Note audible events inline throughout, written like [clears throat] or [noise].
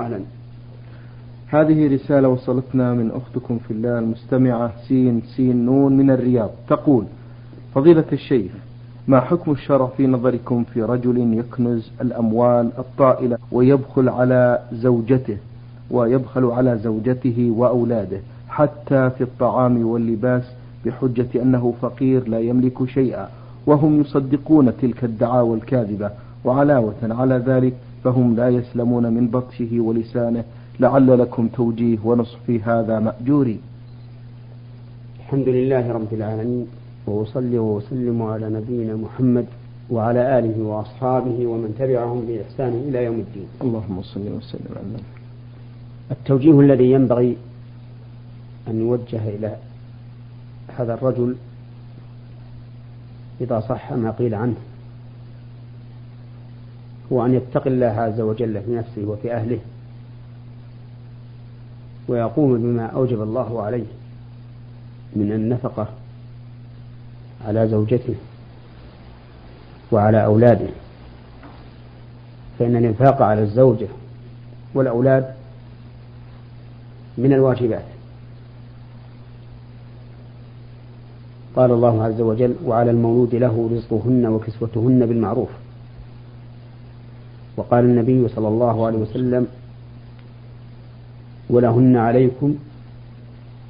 أهلا. هذه رسالة وصلتنا من أختكم في الله المستمعة سين سين نون من الرياض. تقول فضيلة الشيخ ما حكم الشرع في نظركم في رجل يكنز الأموال الطائلة ويبخل على زوجته ويبخل على زوجته وأولاده حتى في الطعام واللباس بحجة أنه فقير لا يملك شيئا وهم يصدقون تلك الدعاوى الكاذبة وعلاوة على ذلك فهم لا يسلمون من بطشه ولسانه لعل لكم توجيه ونصح في هذا مأجوري. الحمد لله رب العالمين وأصلي وأسلم على نبينا محمد وعلى آله وأصحابه ومن تبعهم بإحسان إلى يوم الدين. اللهم صل وسلم على التوجيه الذي ينبغي أن يوجه إلى هذا الرجل إذا صح ما قيل عنه. هو أن يتقي الله عز وجل في نفسه وفي أهله ويقوم بما أوجب الله عليه من النفقة على زوجته وعلى أولاده. فإن الإنفاق على الزوجة والأولاد من الواجبات. قال الله عز وجل وعلى المولود له رزقهن وكسوتهن بالمعروف. وقال النبي صلى الله عليه وسلم ولهن عليكم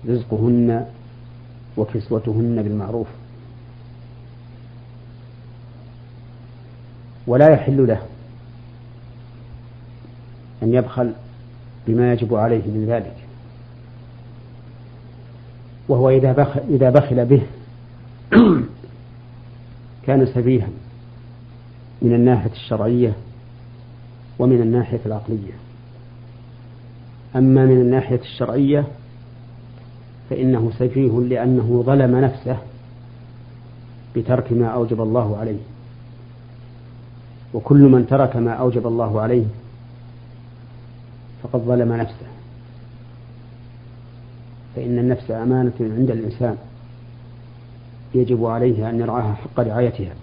رزقهن وكسوتهن بالمعروف. ولا يحل له أن يبخل بما يجب عليه من ذلك. وهو إذا بخل, إذا بخل به [clears throat] كان سفيها من الناحية الشرعية ومن الناحية العقلية. أما من الناحية الشرعية فإنه سفيه لأنه ظلم نفسه بترك ما أوجب الله عليه. وكل من ترك ما أوجب الله عليه فقد ظلم نفسه. فإن النفس أمانة عند الإنسان. يجب عليه أن يرعاها حق رعايتها.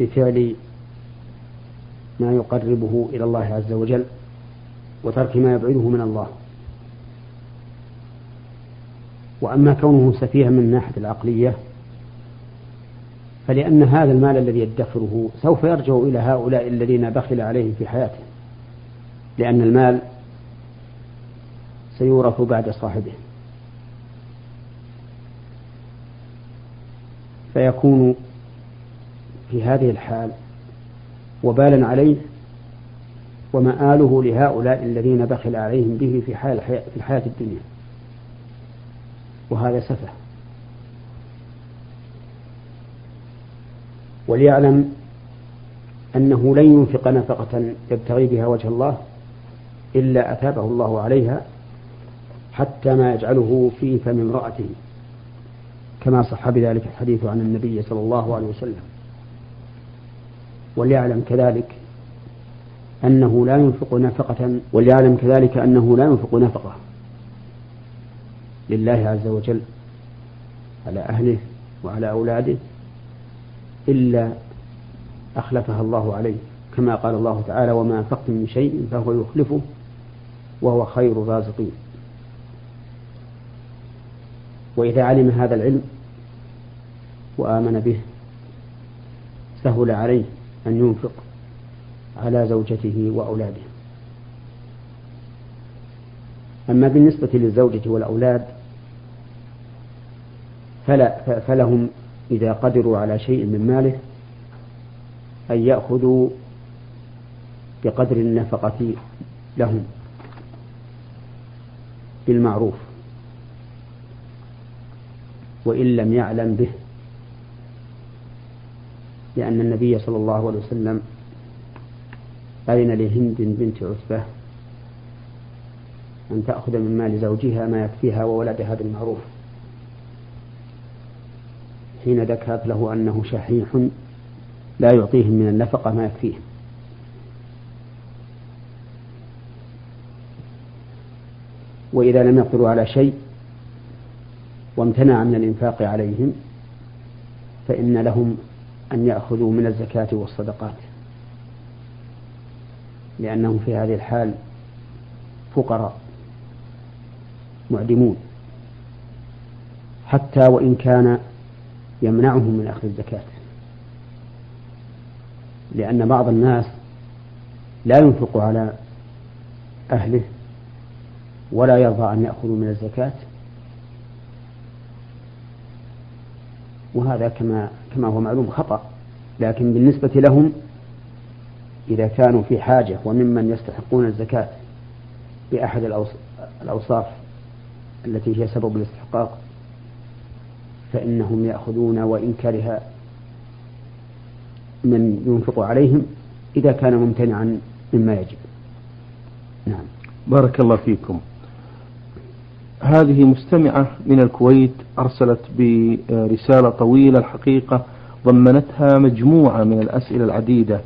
بفعل ما يقربه إلى الله عز وجل وترك ما يبعده من الله. وأما كونه سفيها من الناحية العقلية فلأن هذا المال الذي يدخره سوف يرجع إلى هؤلاء الذين بخل عليهم في حياته لأن المال سيورث بعد صاحبه. فيكون في هذه الحال وبالا عليه ومآله لهؤلاء الذين بخل عليهم به في حال في الحياة الدنيا. وهذا سفه. وليعلم أنه لن ينفق نفقة يبتغي بها وجه الله إلا أثابه الله عليها حتى ما يجعله في فم امرأته كما صح بذلك الحديث عن النبي صلى الله عليه وسلم. وليعلم كذلك أنه لا ينفق نفقة وليعلم كذلك أنه لا ينفق نفقة لله عز وجل على أهله وعلى أولاده إلا أخلفها الله عليه كما قال الله تعالى وما أنفقتم من شيء فهو يخلفه وهو خير الرازقين. وإذا علم هذا العلم وآمن به سهل عليه أن ينفق على زوجته وأولاده. أما بالنسبة للزوجة والأولاد فلا فلهم إذا قدروا على شيء من ماله أن يأخذوا بقدر النفقة لهم بالمعروف. وإن لم يعلم به لأن النبي صلى الله عليه وسلم أذن لهند بنت عتبة أن تأخذ من مال زوجها ما يكفيها وولدها بالمعروف. حين ذكرت له أنه شحيح لا يعطيهم من النفقة ما يكفيهم وإذا لم يقدروا على شيء وامتنع من الإنفاق عليهم فإن لهم أن يأخذوا من الزكاة والصدقات. لأنهم في هذه الحال فقراء معدمون. حتى وإن كان يمنعهم من أخذ الزكاة. لأن بعض الناس لا ينفق على أهله ولا يرضى أن يأخذوا من الزكاة. وهذا كما كما هو معلوم خطأ. لكن بالنسبة لهم إذا كانوا في حاجة وممن يستحقون الزكاة بأحد الأوصاف التي هي سبب الاستحقاق فإنهم يأخذون وإن كره من ينفق عليهم إذا كان ممتنعا مما يجب. نعم. بارك الله فيكم. هذه مستمعة من الكويت أرسلت برسالة طويلة الحقيقة ضمنتها مجموعة من الأسئلة العديدة.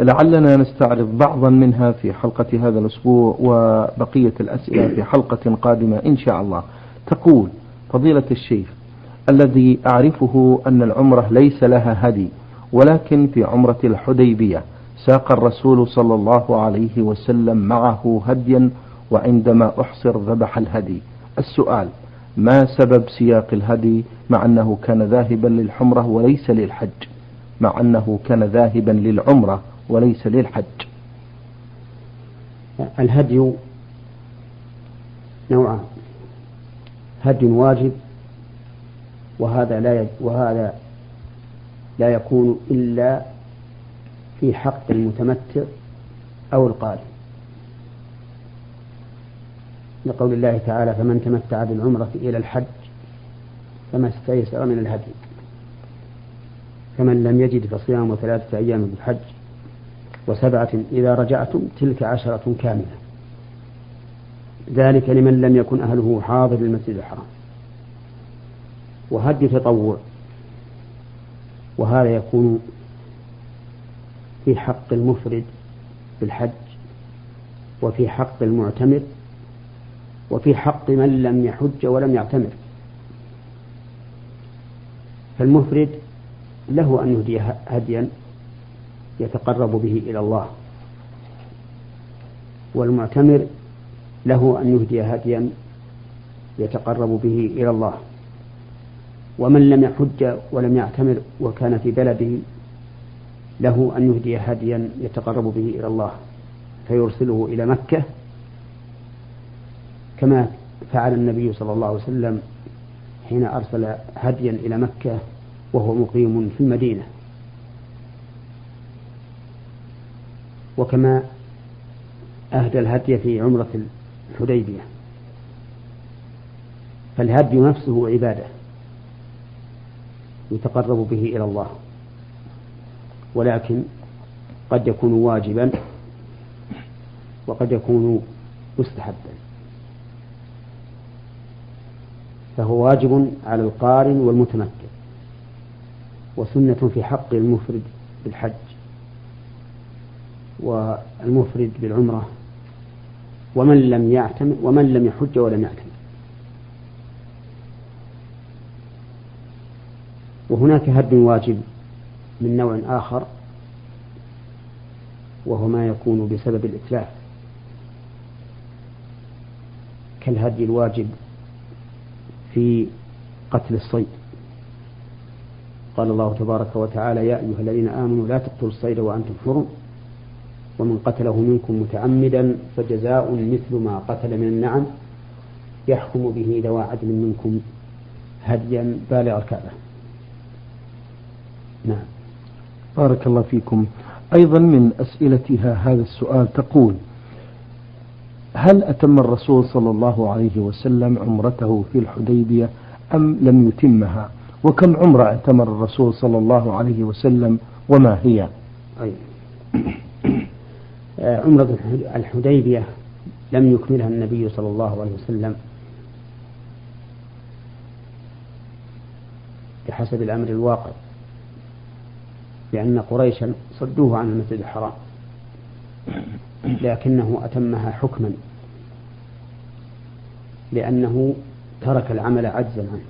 لعلنا نستعرض بعضا منها في حلقة هذا الأسبوع وبقية الأسئلة في حلقة قادمة إن شاء الله. تقول فضيلة الشيخ الذي أعرفه أن العمرة ليس لها هدي ولكن في عمرة الحديبية ساق الرسول صلى الله عليه وسلم معه هديا وعندما أحصر ذبح الهدي. السؤال ما سبب سياق الهدي مع أنه كان ذاهبا للحمرة وليس للحج مع أنه كان ذاهبا للعمرة وليس للحج. الهدي نوعان هدي واجب وهذا لا وهذا لا يكون إلا في حق المتمتع أو القارئ لقول الله تعالى فمن تمتع بالعمرة إلى الحج فما استيسر من الهدي فمن لم يجد فصيام ثلاثة أيام بالحج وسبعة إذا رجعتم تلك عشرة كاملة. ذلك لمن لم يكن أهله حاضر المسجد الحرام. وهدي تطوع وهذا يكون في حق المفرد بالحج وفي حق المعتمر وفي حق من لم يحج ولم يعتمر. فالمفرد له أن يهدي هديا يتقرب به إلى الله. والمعتمر له أن يهدي هديا يتقرب به إلى الله. ومن لم يحج ولم يعتمر وكان في بلده له أن يهدي هديا يتقرب به إلى الله. فيرسله إلى مكة كما فعل النبي صلى الله عليه وسلم حين أرسل هديا إلى مكة وهو مقيم في المدينة. وكما أهدى الهدي في عمرة الحديبية. فالهدي نفسه عبادة يتقرب به إلى الله. ولكن قد يكون واجبا وقد يكون مستحبا. فهو واجب على القارن والمتمتع وسنة في حق المفرد بالحج والمفرد بالعمرة ومن لم يعتمر ومن لم يحج ولم يعتمر وهناك هد واجب من نوع آخر وهو ما يكون بسبب الإتلاف. كالهدي الواجب في قتل الصيد. قال الله تبارك وتعالى يا أيها الذين آمنوا لا تقتلوا الصيد وأنتم حرم. ومن قتله منكم متعمدا فجزاء مثل ما قتل من النعم يحكم به ذوى عدل منكم هديا بالغ الكعبة. نعم. بارك الله فيكم. أيضا من أسئلتها هذا السؤال تقول هل أتم الرسول صلى الله عليه وسلم عمرته في الحديبية أم لم يتمها؟ وكم عمرة اعتمر الرسول صلى الله عليه وسلم وما هي؟ أي. عمرة الحديبية لم يكملها النبي صلى الله عليه وسلم بحسب الأمر الواقع لأن قريشا صدوه عن المسجد الحرام. لكنه أتمها حكما. لأنه ترك العمل عجزا عنه.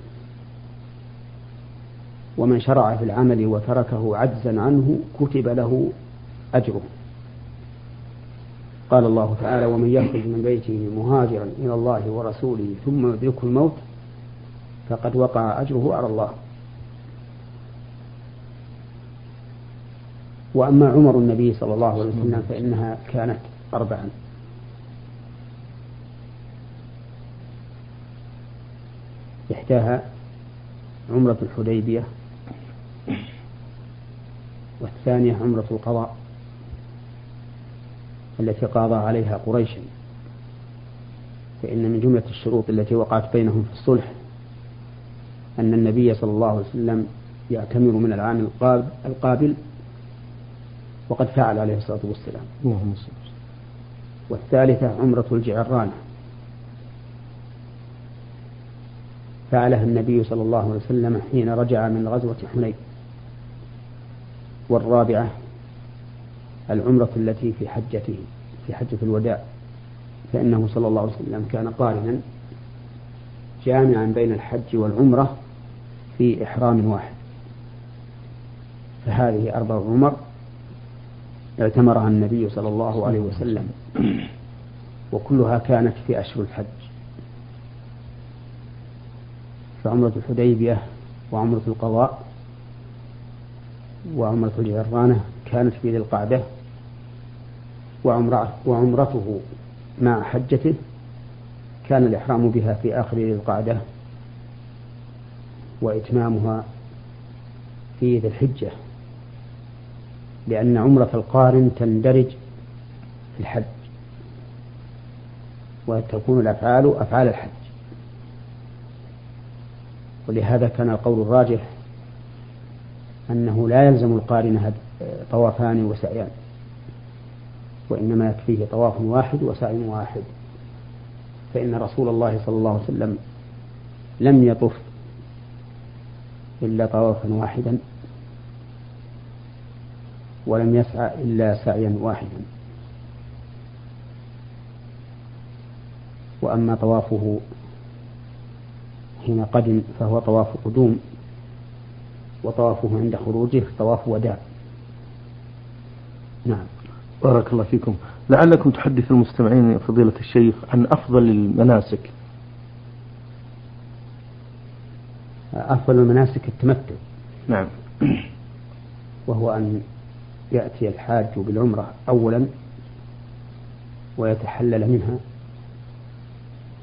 ومن شرع في العمل وتركه عجزا عنه كتب له أجره. قال الله تعالى ومن يخرج من بيته مهاجرا إلى الله ورسوله ثم يدركه الموت فقد وقع أجره على الله. وأما عمر النبي صلى الله عليه وسلم فإنها كانت أربعا. إحداها عمرة الحديبية والثانية عمرة القضاء التي قاضى عليها قريشا فإن من جملة الشروط التي وقعت بينهم في الصلح أن النبي صلى الله عليه وسلم يعتمر من العام القابل وقد فعل عليه الصلاة والسلام. اللهم والثالثة عمرة الجعرانة فعلها النبي صلى الله عليه وسلم حين رجع من غزوة حنين. والرابعة العمرة التي في حجته في حجة الوداع فإنه صلى الله عليه وسلم كان قارنا جامعا بين الحج والعمرة في إحرام واحد. فهذه أربع عمر اعتمرها النبي صلى الله عليه وسلم. وكلها كانت في أشهر الحج. فعمرة الحديبية وعمرة القضاء وعمرة الجرانة كانت في ذي القعدة وعمرته مع حجته كان الإحرام بها في آخر ذي القعدة وإتمامها في ذي الحجة لأن عمرة القارن تندرج في الحج وتكون الأفعال أفعال الحج. ولهذا كان القول الراجح أنه لا يلزم القارن طوافان وسعيان وإنما يكفيه طواف واحد وسعي واحد. فإن رسول الله صلى الله عليه وسلم لم يطف إلا طوافا واحدا ولم يسعى إلا سعيا واحدا. وأما طوافه حين قدم فهو طواف قدوم وطوافه عند خروجه طواف وداع. نعم. بارك الله فيكم. لعلكم تحدث المستمعين فضيلة الشيخ عن أفضل المناسك. أفضل المناسك التمتع. نعم. وهو أن يأتي الحاج بالعمرة أولا ويتحلل منها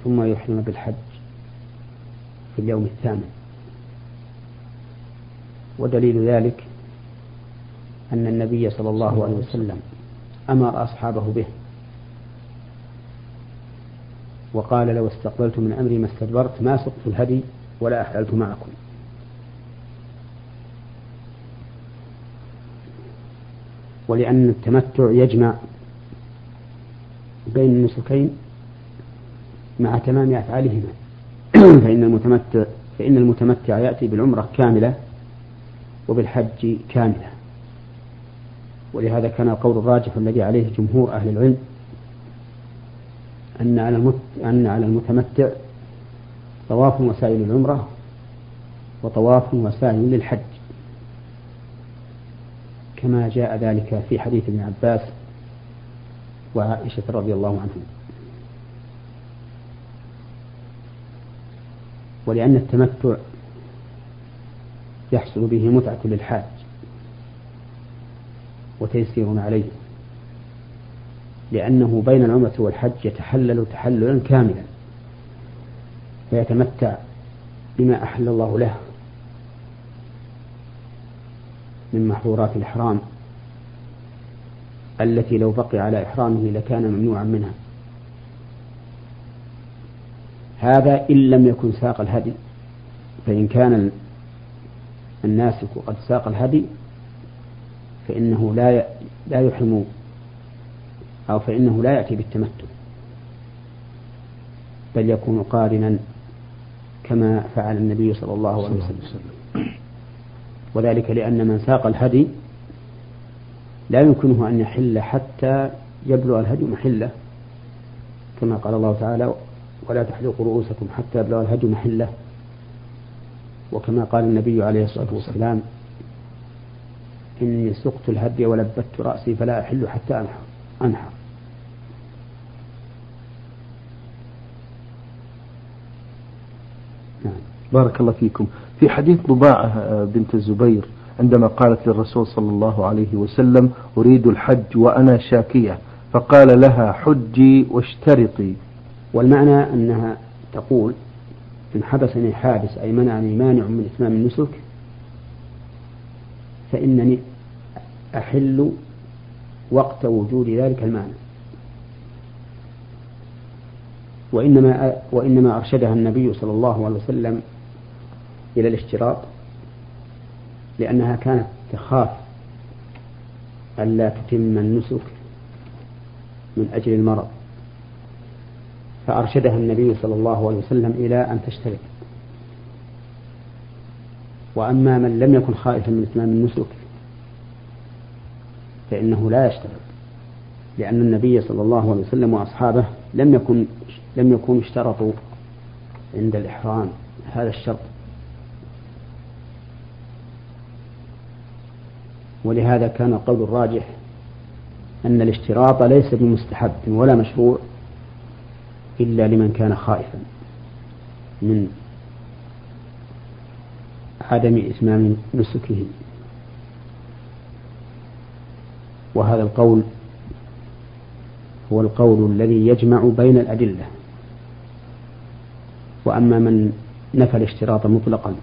ثم يحرم بالحج في اليوم الثامن. ودليل ذلك أن النبي صلى الله عليه وسلم أمر أصحابه به. وقال لو استقبلت من أمري ما استدبرت ما سقت الهدي ولا أحللت معكم. ولأن التمتع يجمع بين النسكين مع تمام أفعالهما. فإن المتمتع فإن المتمتع يأتي بالعمرة كاملة وبالحج كاملة. ولهذا كان القول الراجح الذي عليه جمهور أهل العلم أن على أن على المتمتع طواف وسائل العمرة وطواف وسائل للحج. كما جاء ذلك في حديث ابن عباس وعائشة رضي الله عنهم ولأن التمتع يحصل به متعة للحاج وتيسير عليه لأنه بين العمرة والحج يتحلل تحللا كاملا فيتمتع بما أحل الله له من محظورات الإحرام التي لو بقي على إحرامه لكان ممنوعا منها. هذا إن لم يكن ساق الهدي فإن كان الناسك قد ساق الهدي فإنه لا لا يحرم أو فإنه لا يأتي بالتمتع. بل يكون قارنا كما فعل النبي صلى الله عليه وسلم. وذلك لأن من ساق الهدي لا يمكنه أن يحل حتى يبلغ الهدي محله كما قال الله تعالى ولا تحلقوا رؤوسكم حتى يبلغ الهدي محله. وكما قال النبي عليه الصلاة والسلام إني سقت الهدي ولبت رأسي فلا أحل حتى أنحر, أنحر. نعم. بارك الله فيكم. في حديث ضباعة بنت الزبير عندما قالت للرسول صلى الله عليه وسلم أريد الحج وأنا شاكية فقال لها حجي واشترطي. والمعنى أنها تقول إن حبسني حابس أي منعني مانع من إتمام النسك فإنني أحل وقت وجود ذلك المعنى. وإنما وإنما أرشدها النبي صلى الله عليه وسلم إلى الاشتراط لأنها كانت تخاف ألا تتم النسك من أجل المرض. فأرشدها النبي صلى الله عليه وسلم إلى أن تشترط وأما من لم يكن خائفا من إتمام النسك فإنه لا يشترط لأن النبي صلى الله عليه وسلم وأصحابه لم يكن لم يكونوا اشترطوا عند الإحرام هذا الشرط. ولهذا كان القول الراجح أن الاشتراط ليس بمستحب ولا مشروع إلا لمن كان خائفا من عدم إتمام نسكه وهذا القول هو القول الذي يجمع بين الأدلة. وأما من نفى الاشتراط مطلقا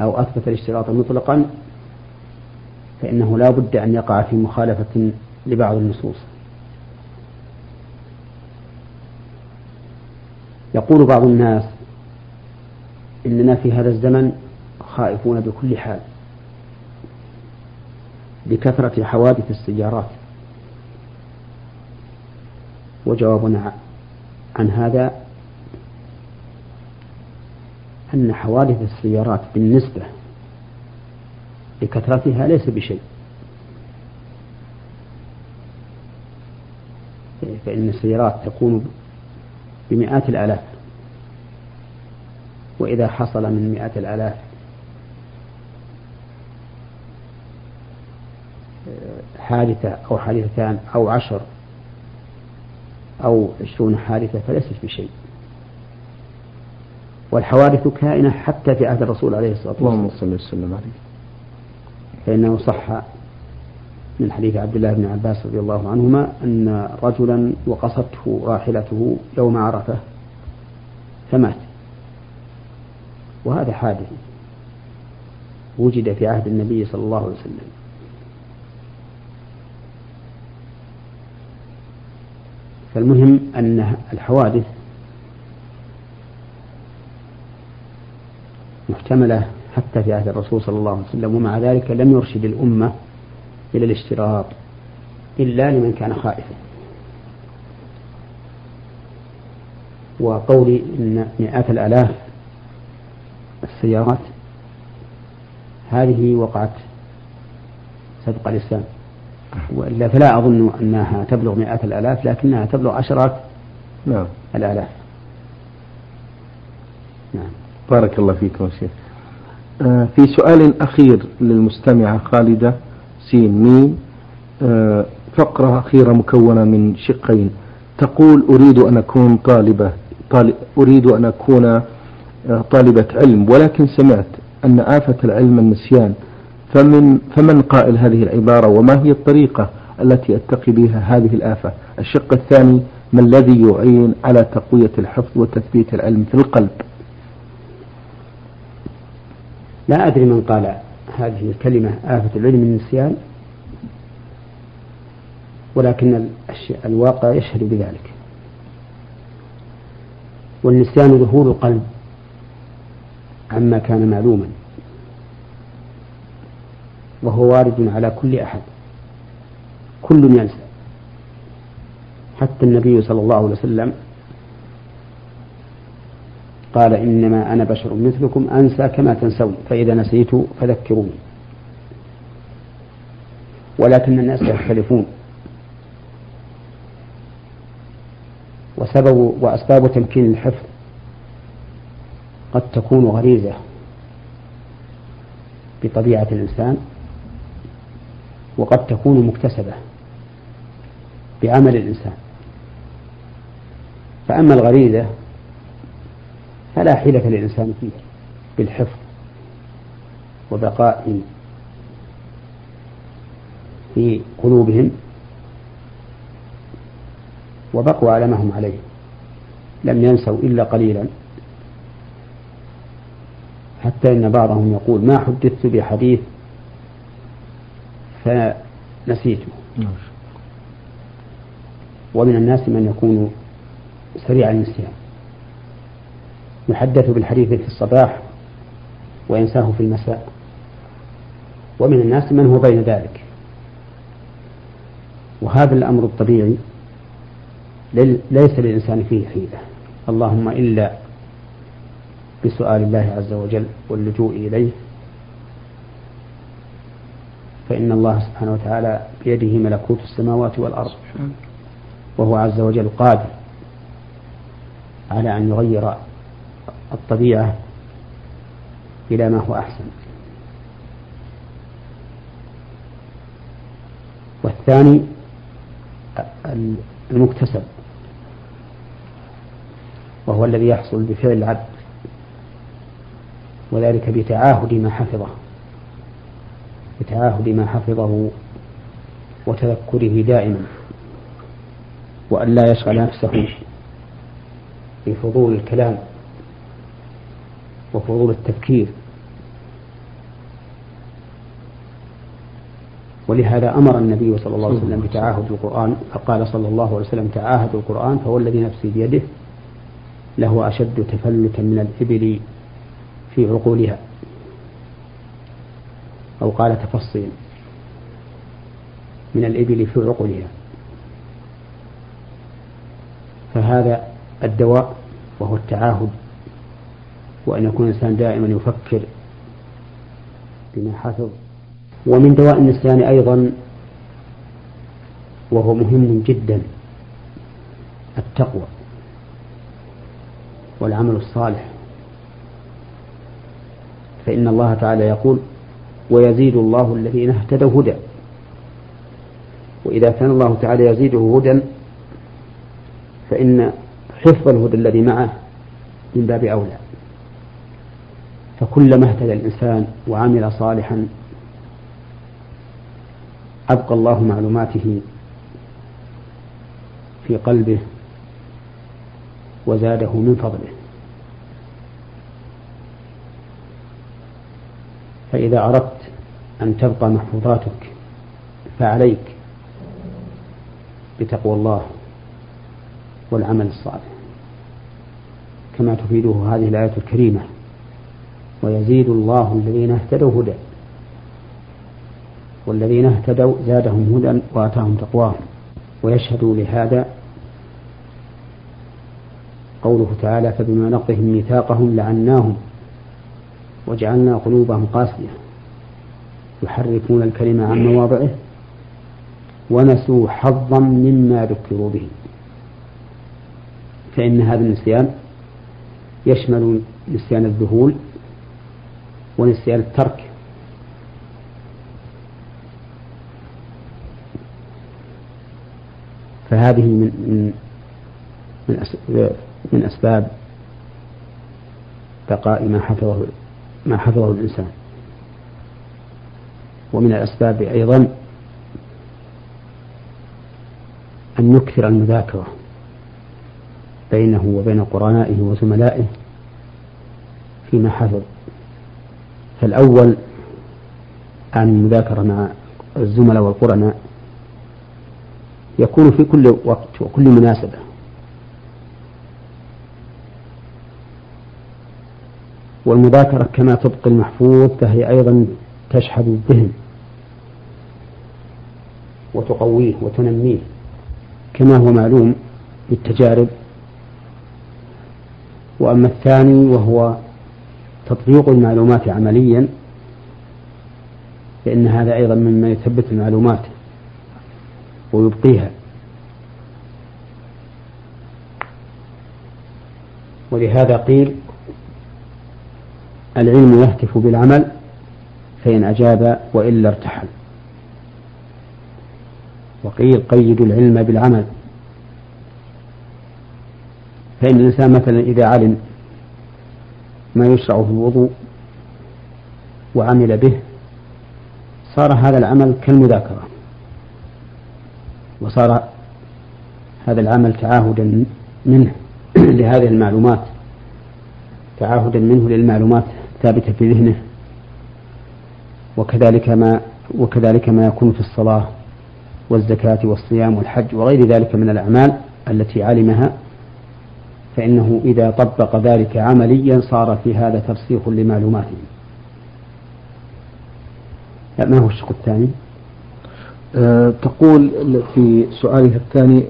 أو أثبت الاشتراط مطلقا فإنه لا بد أن يقع في مخالفة لبعض النصوص. يقول بعض الناس إننا في هذا الزمن خائفون بكل حال لكثرة حوادث السيارات. وجوابنا عن هذا أن حوادث السيارات بالنسبة لكثرتها ليس بشيء. فإن السيارات تكون بمئات الآلاف. وإذا حصل من مئات الآلاف حادثة أو حادثتان أو عشر أو عشرون حادثة فليست بشيء. والحوادث كائنة حتى في عهد الرسول عليه الصلاة والسلام. اللهم صل وسلم عليه. فإنه صح من حديث عبد الله بن عباس رضي الله عنهما أن رجلا وقصته راحلته يوم عرفة فمات. وهذا حادث وجد في عهد النبي صلى الله عليه وسلم. فالمهم أن الحوادث محتملة حتى في عهد الرسول صلى الله عليه وسلم ومع ذلك لم يرشد الأمة إلى الاشتراط إلا لمن كان خائفا. وقولي إن مئات الآلاف السيارات هذه وقعت سبق الإسلام. وإلا فلا أظن أنها تبلغ مئات الآلاف لكنها تبلغ عشرات نعم. الآلاف. نعم. بارك الله فيكم شيخ. آه في سؤال أخير للمستمعة خالدة. سين ميم آه فقرة أخيرة مكونة من شقين. تقول أريد أن أكون طالبة طالب أريد أن أكون آه طالبة علم ولكن سمعت أن آفة العلم النسيان. فمن فمن قائل هذه العبارة؟ وما هي الطريقة التي أتقي بها هذه الآفة؟ الشق الثاني ما الذي يعين على تقوية الحفظ وتثبيت العلم في القلب؟ لا أدري من قال هذه الكلمة آفة العلم النسيان ولكن الواقع يشهد بذلك. والنسيان ظهور القلب عما كان معلوما. وهو وارد على كل أحد. كل ينسى. حتى النبي صلى الله عليه وسلم قال إنما أنا بشر مثلكم أنسى كما تنسون فإذا نسيت فذكروني. ولكن الناس يختلفون. وسبب وأسباب تمكين الحفظ قد تكون غريزة بطبيعة الإنسان وقد تكون مكتسبة بعمل الإنسان. فأما الغريزة فلا حيلة للإنسان فيه بالحفظ وبقاء في قلوبهم وبقوا على ما هم عليه. لم ينسوا إلا قليلا. حتى إن بعضهم يقول ما حدثت بحديث فنسيته. نعم. ومن الناس من يكون سريع النسيان يحدث بالحديث في الصباح وينساه في المساء. ومن الناس من هو بين ذلك. وهذا الأمر الطبيعي ليس للإنسان فيه حيلة. اللهم إلا بسؤال الله عز وجل واللجوء إليه. فإن الله سبحانه وتعالى بيده ملكوت السماوات والأرض. وهو عز وجل قادر على أن يغير الطبيعة إلى ما هو أحسن. والثاني المكتسب وهو الذي يحصل بفعل العبد وذلك بتعاهد ما حفظه بتعاهد ما حفظه وتذكره دائما وأن لا يشغل نفسه بفضول الكلام. وفضول التفكير. ولهذا أمر النبي صلى الله عليه وسلم بتعاهد القرآن فقال صلى الله عليه وسلم تعاهد القرآن فهو الذي نفسي بيده له أشد تفلتا من الإبل في عقولها. أو قال تفصيا من الإبل في عقولها. فهذا الدواء وهو التعاهد. وأن يكون الإنسان دائما يفكر بما حفظ. ومن دواء النسيان أيضا وهو مهم جدا التقوى والعمل الصالح. فإن الله تعالى يقول ويزيد الله الذين اهتدوا هدى. وإذا كان الله تعالى يزيده هدى فإن حفظ الهدى الذي معه من باب أولى. فكلما اهتدى الإنسان وعمل صالحا أبقى الله معلوماته في قلبه وزاده من فضله. فإذا أردت أن تبقى محفوظاتك فعليك بتقوى الله والعمل الصالح. كما تفيده هذه الآية الكريمة. ويزيد الله الذين اهتدوا هدى. والذين اهتدوا زادهم هدى وآتاهم تقواهم. ويشهدوا لهذا قوله تعالى فبما نقضهم ميثاقهم لعناهم وجعلنا قلوبهم قاسية. يحرفون الكلمة عن مواضعه ونسوا حظا مما ذكروا به. فإن هذا النسيان يشمل نسيان الذهول ونسيان الترك. فهذه من من من, من أسباب بقاء ما حفظه ما حفظه الإنسان. ومن الأسباب أيضا أن يكثر المذاكرة بينه وبين قرنائه وزملائه فيما حفظ. فالأول عن المذاكرة مع الزملاء والقرناء يكون في كل وقت وكل مناسبة. والمذاكرة كما تبقي المحفوظ فهي أيضا تشحذ الذهن وتقويه وتنميه كما هو معلوم بالتجارب. وأما الثاني وهو تطبيق المعلومات عمليا فإن هذا أيضا مما يثبت المعلومات ويبقيها. ولهذا قيل العلم يهتف بالعمل فإن أجاب وإلا ارتحل. وقيل قيدوا العلم بالعمل فإن الإنسان مثلا إذا علم ما يشرع في الوضوء وعمل به صار هذا العمل كالمذاكرة وصار هذا العمل تعاهدا منه [clears throat] لهذه المعلومات تعاهدا منه للمعلومات الثابتة في ذهنه وكذلك ما وكذلك ما يكون في الصلاة والزكاة والصيام والحج وغير ذلك من الأعمال التي علمها فإنه إذا طبق ذلك عمليا صار في هذا ترسيخ لمعلوماته. ما هو الشق الثاني؟ أه تقول في سؤالها الثاني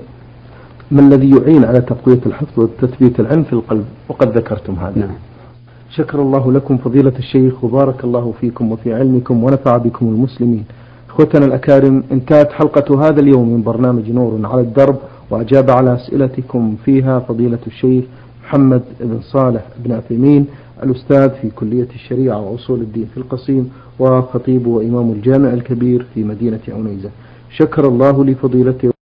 ما الذي يعين على تقوية الحفظ وتثبيت العلم في القلب؟ وقد ذكرتم هذا. نعم. شكر الله لكم فضيلة الشيخ وبارك الله فيكم وفي علمكم ونفع بكم المسلمين. إخوتنا الأكارم انتهت حلقة هذا اليوم من برنامج نور على الدرب. وأجاب على أسئلتكم فيها فضيلة الشيخ محمد بن صالح بن عثيمين الأستاذ في كلية الشريعة وأصول الدين في القصيم وخطيب وإمام الجامع الكبير في مدينة عنيزة. شكر الله لفضيلته.